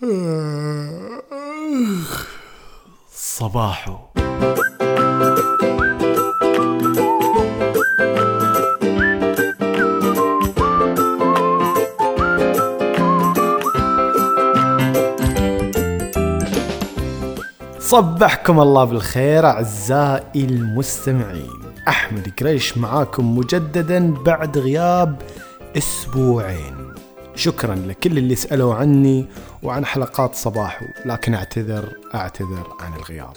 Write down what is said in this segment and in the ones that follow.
صباحو صبحكم الله بالخير أعزائي المستمعين. أحمد قريش معاكم مجددا بعد غياب أسبوعين. شكرا لكل اللي سألوا عني وعن حلقات صباحو لكن اعتذر أعتذر عن الغياب.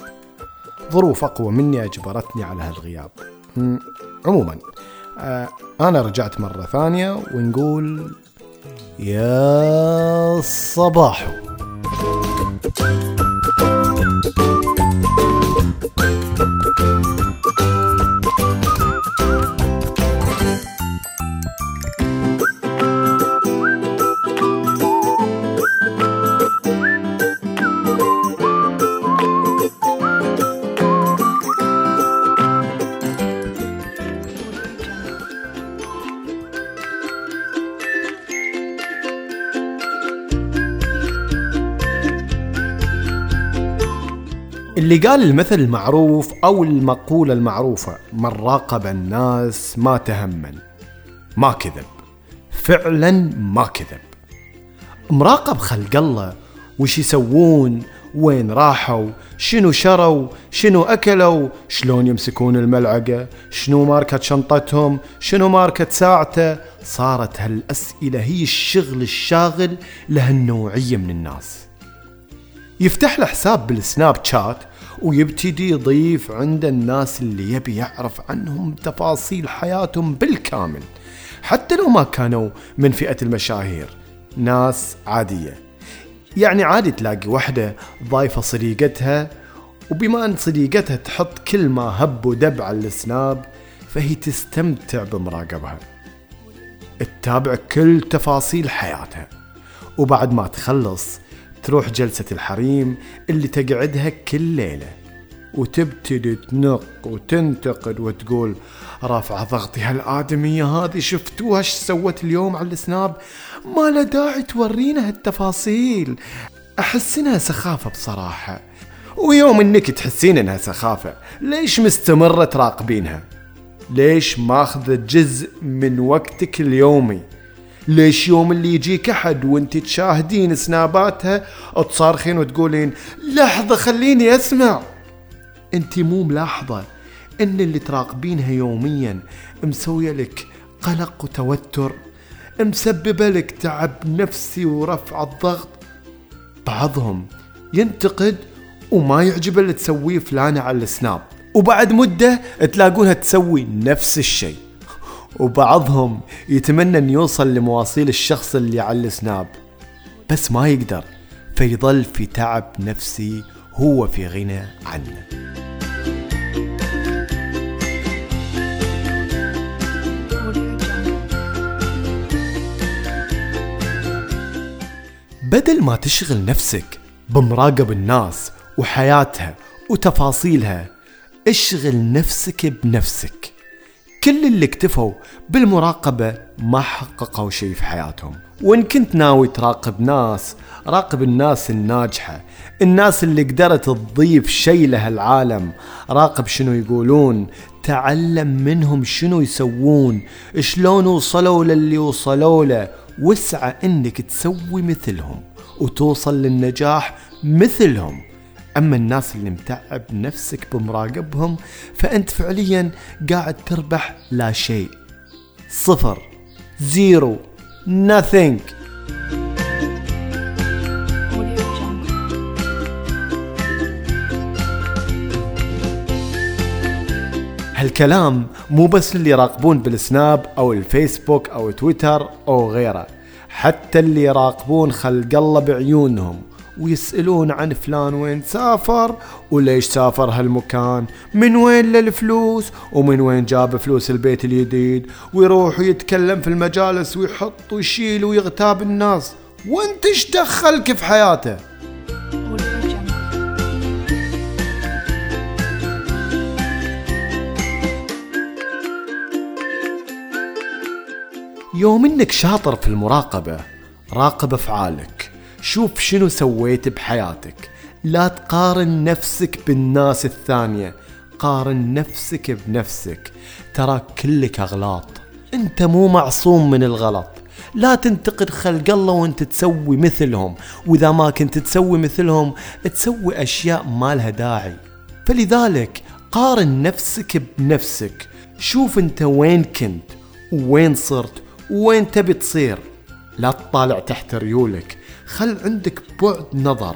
ظروف أقوى مني أجبرتني على هالغياب. عموما آه، أنا رجعت مرة ثانية ونقول يا صباحو. اللي قال المثل المعروف أو المقولة المعروفة من راقب الناس ما تهمن ما كذب فعلا ما كذب. مراقب خلق الله وش يسوون وين راحوا شنو شروا شنو أكلوا شلون يمسكون الملعقة شنو ماركة شنطتهم شنو ماركة ساعته. صارت هالأسئلة هي الشغل الشاغل لهالنوعية من الناس. يفتح له حساب بالسناب شات ويبتدي يضيف عند الناس اللي يبي يعرف عنهم تفاصيل حياتهم بالكامل. حتى لو ما كانوا من فئة المشاهير ناس عادية. يعني عادي تلاقي وحدة ضايفة صديقتها وبما أن صديقتها تحط كل ما هب ودب على السناب فهي تستمتع بمراقبها. تتابع كل تفاصيل حياتها. وبعد ما تخلص تروح جلسة الحريم اللي تقعدها كل ليلة وتبتدي تنق وتنتقد وتقول رافعة ضغطي هالآدمية هذه شفتوها إيش سوت اليوم على السناب ما له داعي تورينا هالتفاصيل. أحس إنها سخافة بصراحة ويوم إنك تحسين إنها سخافة ليش مستمرة تراقبينها؟ ليش ماخذة جزء من وقتك اليومي؟ ليش يوم اللي يجيك أحد وانت تشاهدين سناباتها تصارخين وتقولين لحظة خليني أسمع. أنت مو ملاحظة إن اللي تراقبينها يوميا مسوية لك قلق وتوتر مسببة لك تعب نفسي ورفع الضغط. بعضهم ينتقد وما يعجبه اللي تسويه فلانة على السناب وبعد مدة تلاقونها تسوي نفس الشيء. وبعضهم يتمنى أن يوصل لمواصيل الشخص اللي على السناب بس ما يقدر فيظل في تعب نفسي هو في غنى عنه. بدل ما تشغل نفسك بمراقب الناس وحياتها وتفاصيلها اشغل نفسك بنفسك. كل اللي اكتفوا بالمراقبة ما حققوا شيء في حياتهم. وإن كنت ناوي تراقب ناس راقب الناس الناجحة الناس اللي قدرت تضيف شيء لهالعالم راقب شنو يقولون تعلم منهم شنو يسوون شلون وصلوا للي وصلوا له واسعى إنك تسوي مثلهم وتوصل للنجاح مثلهم. أما الناس اللي متعب نفسك بمراقبهم فأنت فعليا قاعد تربح لا شيء صفر زيرو nothing. هالكلام مو بس اللي يراقبون بالسناب أو الفيسبوك أو تويتر أو غيره حتى اللي يراقبون خلق الله بعيونهم ويسألون عن فلان وين سافر وليش سافر هالمكان من وين للفلوس ومن وين جاب فلوس البيت الجديد ويروح ويتكلم في المجالس ويحط ويشيل ويغتاب الناس وانت إيش دخلك في حياته. يوم إنك شاطر في المراقبة راقب أفعالك شوف شنو سويت بحياتك. لا تقارن نفسك بالناس الثانية قارن نفسك بنفسك. ترى كلك أغلاط. أنت مو معصوم من الغلط. لا تنتقد خلق الله وأنت تسوي مثلهم. وإذا ما كنت تسوي مثلهم تسوي أشياء ما لها داعي. فلذلك قارن نفسك بنفسك. شوف أنت وين كنت وين صرت وين تبي تصير. لا تطالع تحت ريولك. خل عندك بعد نظر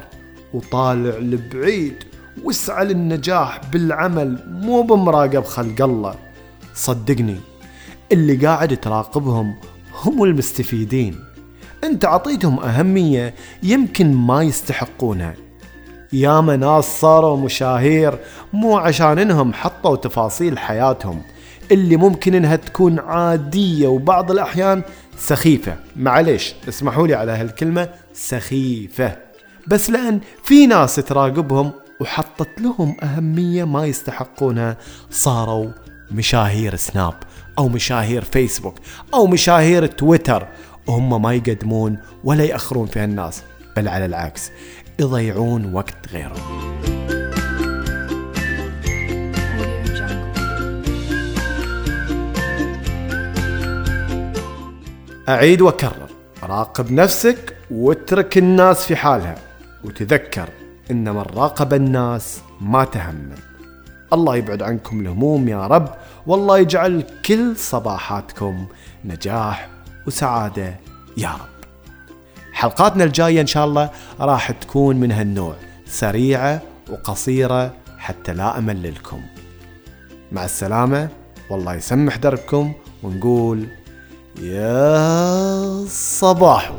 وطالع لبعيد واسعى للنجاح بالعمل مو بمراقب خلق الله. صدقني اللي قاعد تراقبهم هم المستفيدين. انت عطيتهم اهمية يمكن ما يستحقونها. ياما ناس صاروا مشاهير مو عشان انهم حطوا تفاصيل حياتهم اللي ممكن إنها تكون عادية وبعض الأحيان سخيفة. معليش اسمحوا لي على هالكلمة سخيفة. بس لأن في ناس تراقبهم وحطت لهم أهمية ما يستحقونها. صاروا مشاهير سناب أو مشاهير فيسبوك أو مشاهير تويتر. وهم ما يقدمون ولا يأخرون في هالناس بل على العكس يضيعون وقت غيرهم. أعيد وأكرر. راقب نفسك واترك الناس في حالها. وتذكر إن من راقب الناس ما تهمل. الله يبعد عنكم الهموم يا رب. والله يجعل كل صباحاتكم نجاح وسعادة يا رب. حلقاتنا الجاية إن شاء الله راح تكون من هالنوع. سريعة وقصيرة حتى لا أمللكم. مع السلامة. والله يسمح دربكم ونقول يا صباحو.